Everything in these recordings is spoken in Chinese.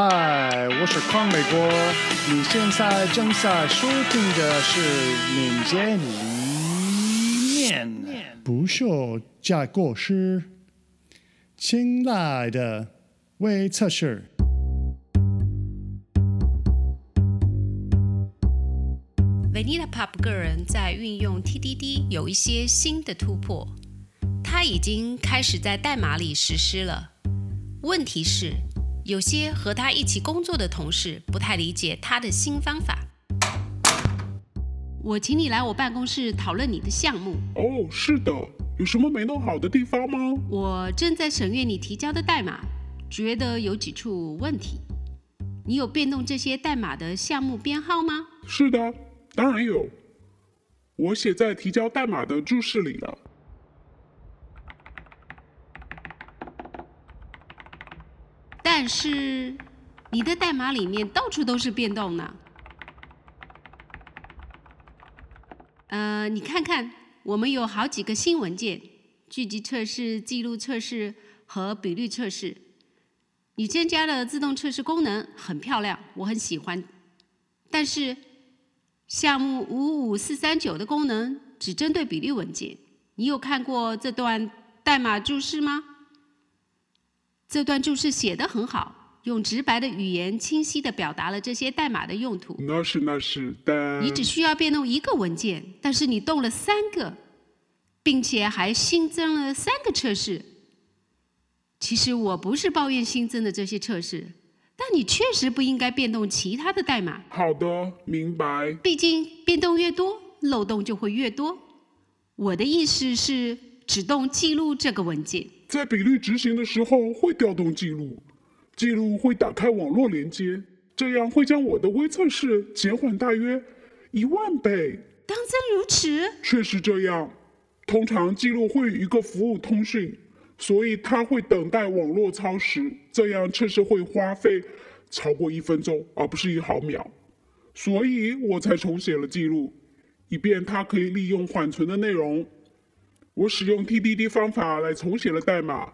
嗨，我是康美国，你现在正在收听的是民间理念，不锈架构师，亲爱的微测试。Vanilla Pop 个人在运用 TDD 有一些新的突破，他已经开始在代码里实施了。问题是，有些和他一起工作的同事不太理解他的新方法。我请你来我办公室讨论你的项目。哦，是的，有什么没弄好的地方吗？我正在审阅你提交的代码，觉得有几处问题。你有变动这些代码的项目编号吗？是的，当然有，我写在提交代码的注释里了。但是你的代码里面到处都是变动呢。呃，你看看，我们有好几个新文件：聚集测试、记录测试和比率测试。你增加了自动测试功能，很漂亮，我很喜欢。但是项目五五四三九的功能只针对比率文件。你有看过这段代码注释吗？这段注释写得很好，用直白的语言清晰地表达了这些代码的用途。那是那是，但你只需要变动一个文件，但是你动了三个，并且还新增了三个测试。其实我不是抱怨新增的这些测试，但你确实不应该变动其他的代码。好的，明白。毕竟变动越多，漏洞就会越多。我的意思是，只动记录这个文件。在比率执行的时候会调动记录，记录会打开网络连接，这样会将我的微测试减缓大约一万倍。当真如此？确实这样，通常记录会与一个服务通讯，所以它会等待网络超时，这样测试会花费超过一分钟，而不是一毫秒。所以我才重写了记录，以便它可以利用缓存的内容。我使用 TDD 方法来重写了代码，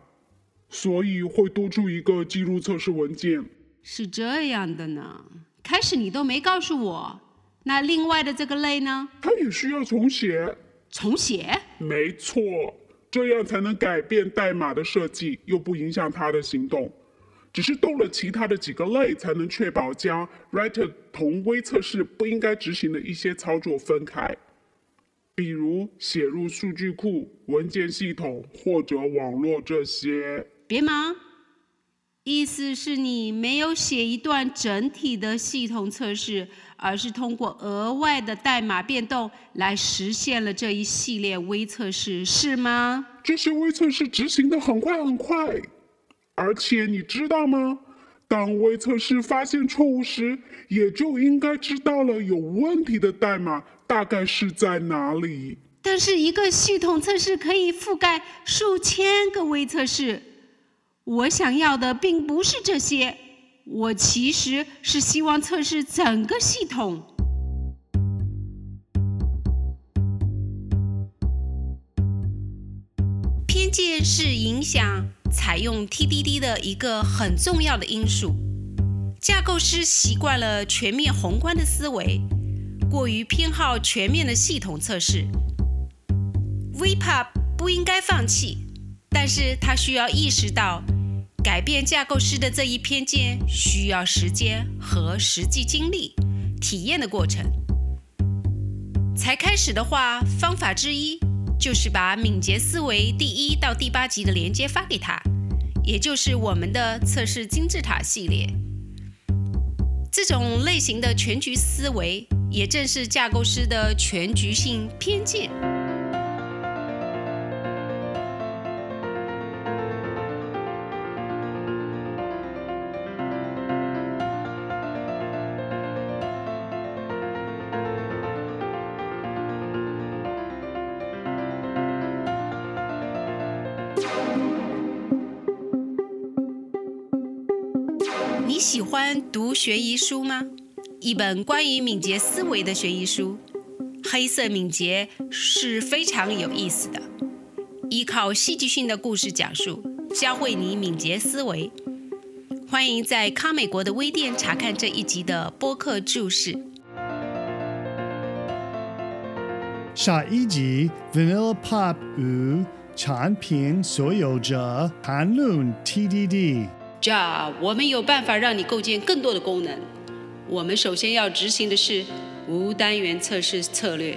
所以会多出一个记录测试文件。是这样的呢。开始你都没告诉我，那另外的这个类呢？它也需要重写。重写？没错，这样才能改变代码的设计，又不影响它的行动。只是动了其他的几个类，才能确保将 writer 同微测试不应该执行的一些操作分开。比如写入数据库、文件系统或者网络这些。别忙，意思是你没有写一段整体的系统测试，而是通过额外的代码变动来实现了这一系列微测试，是吗？这些微测试执行的很快很快，而且你知道吗？当微测试发现错误时，也就应该知道了有问题的代码大概是在哪里。但是一个系统测试可以覆盖数千个微测试，我想要的并不是这些，我其实是希望测试整个系统。偏见是影响采用 TDD 的一个很重要的因素。架构师习惯了全面宏观的思维，过于偏好全面的系统测试。VPUB 不应该放弃，但是他需要意识到，改变架构师的这一偏见需要时间和实际经历、体验的过程。才开始的话，方法之一就是把敏捷思维第一到第八集的连接发给他，也就是我们的测试金字塔系列。这种类型的全局思维，也正是架构师的全局性偏见。你喜欢读悬疑书吗？一本关于敏捷思维的悬疑书，《黑色敏捷》是非常有意思的。依靠戏剧性的故事讲述，教会你敏捷思维。欢迎在康美国的微店查看这一集的播客注释。下一集 Vanilla Pop 与产品所有者谈论 TDD。这我们有办法让你构建更多的功能。我们首先要执行的是无单元测试策略。